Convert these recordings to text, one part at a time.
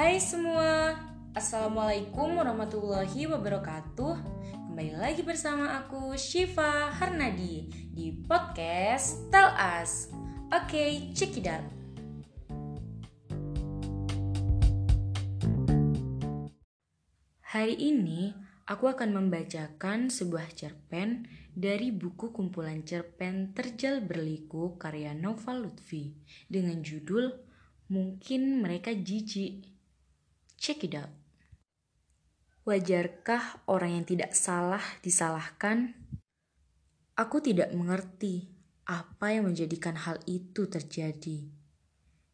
Hai semua, Assalamualaikum warahmatullahi wabarakatuh. Kembali lagi bersama aku Shiva Harnadi di podcast Tell Us. Oke, okay, check it out. Hari ini aku akan membacakan sebuah cerpen dari buku kumpulan cerpen Terjal Berliku karya Nova Lutfi dengan judul Mungkin Mereka Jijik. Check it out. Wajarkah orang yang tidak salah disalahkan? Aku tidak mengerti apa yang menjadikan hal itu terjadi.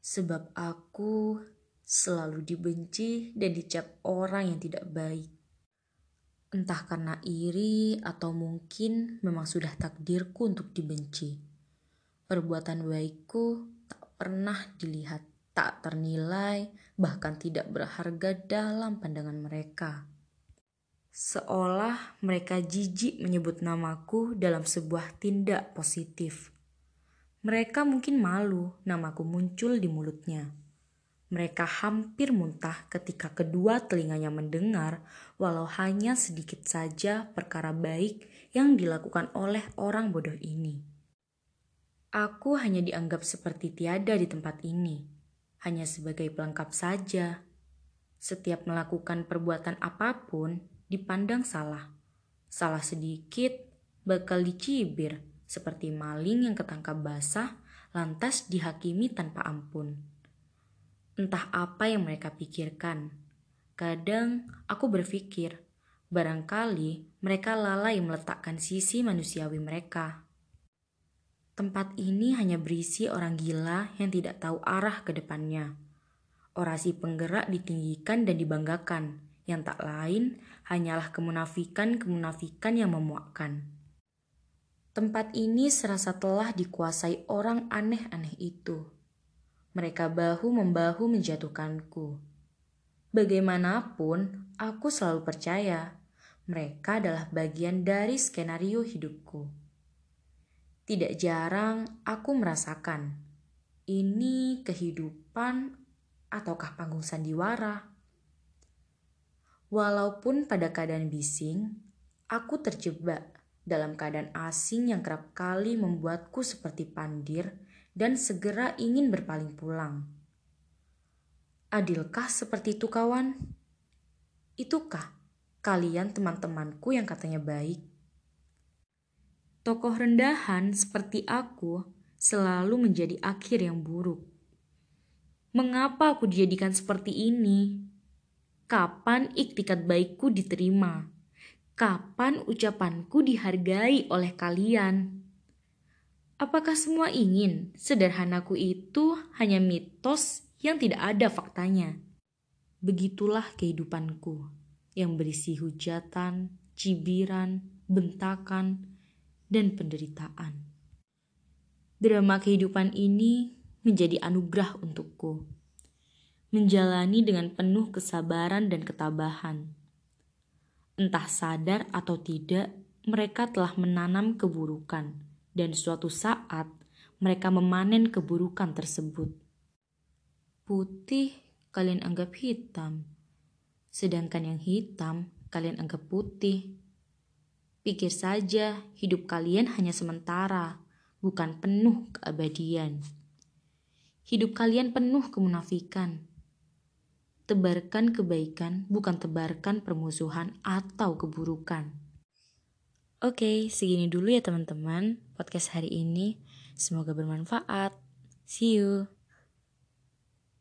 Sebab aku selalu dibenci dan dicap orang yang tidak baik. Entah karena iri atau mungkin memang sudah takdirku untuk dibenci. Perbuatan baikku tak pernah dilihat, tak ternilai, bahkan tidak berharga dalam pandangan mereka. Seolah mereka jijik menyebut namaku dalam sebuah tindak positif. Mereka mungkin malu namaku muncul di mulutnya mereka hampir muntah ketika kedua telinganya mendengar, walau hanya sedikit saja perkara baik yang dilakukan oleh orang bodoh ini. Aku hanya dianggap seperti tiada di tempat ini, hanya sebagai pelengkap saja. Setiap melakukan perbuatan apa pun dipandang salah. Salah sedikit bakal dicibir, seperti maling yang ketangkap basah lantas dihakimi tanpa ampun. Entah apa yang mereka pikirkan. Kadang aku berpikir, barangkali mereka lalai meletakkan sisi manusiawi mereka. Tempat ini hanya berisi orang gila yang tidak tahu arah ke depannya. Orasi penggerak ditinggikan dan dibanggakan, yang tak lain hanyalah kemunafikan-kemunafikan yang memuakkan. Tempat ini serasa telah dikuasai orang aneh-aneh itu mereka bahu-membahu menjatuhkanku. Bagaimanapun, aku selalu percaya mereka adalah bagian dari skenario hidupku. Tidak jarang aku merasakan ini kehidupan ataukah panggung sandiwara. Walaupun pada keadaan bising, aku terjebak dalam keadaan asing yang kerap kali membuatku seperti pandir dan segera ingin berpaling pulang. Adilkah seperti itu kawan? Itukah kalian teman-temanku yang katanya baik? Tokoh rendahan seperti aku selalu menjadi akhir yang buruk. Mengapa aku dijadikan seperti ini? Kapan iktikat baikku diterima? Kapan ucapanku dihargai oleh kalian? Apakah semua ingin sederhanaku itu hanya mitos yang tidak ada faktanya? Begitulah kehidupanku yang berisi hujatan, cibiran, bentakan, dan penderitaan. Drama kehidupan ini menjadi anugerah untukku. Menjalani dengan penuh kesabaran dan ketabahan. Entah sadar atau tidak, mereka telah menanam keburukan dan suatu saat mereka memanen keburukan tersebut. Putih kalian anggap hitam, sedangkan yang hitam kalian anggap putih. Pikir saja, hidup kalian hanya sementara, bukan penuh keabadian. Hidup kalian penuh kemunafikan. Tebarkan kebaikan, bukan tebarkan permusuhan atau keburukan. Oke, segini dulu ya teman-teman podcast hari ini. Semoga bermanfaat. See you.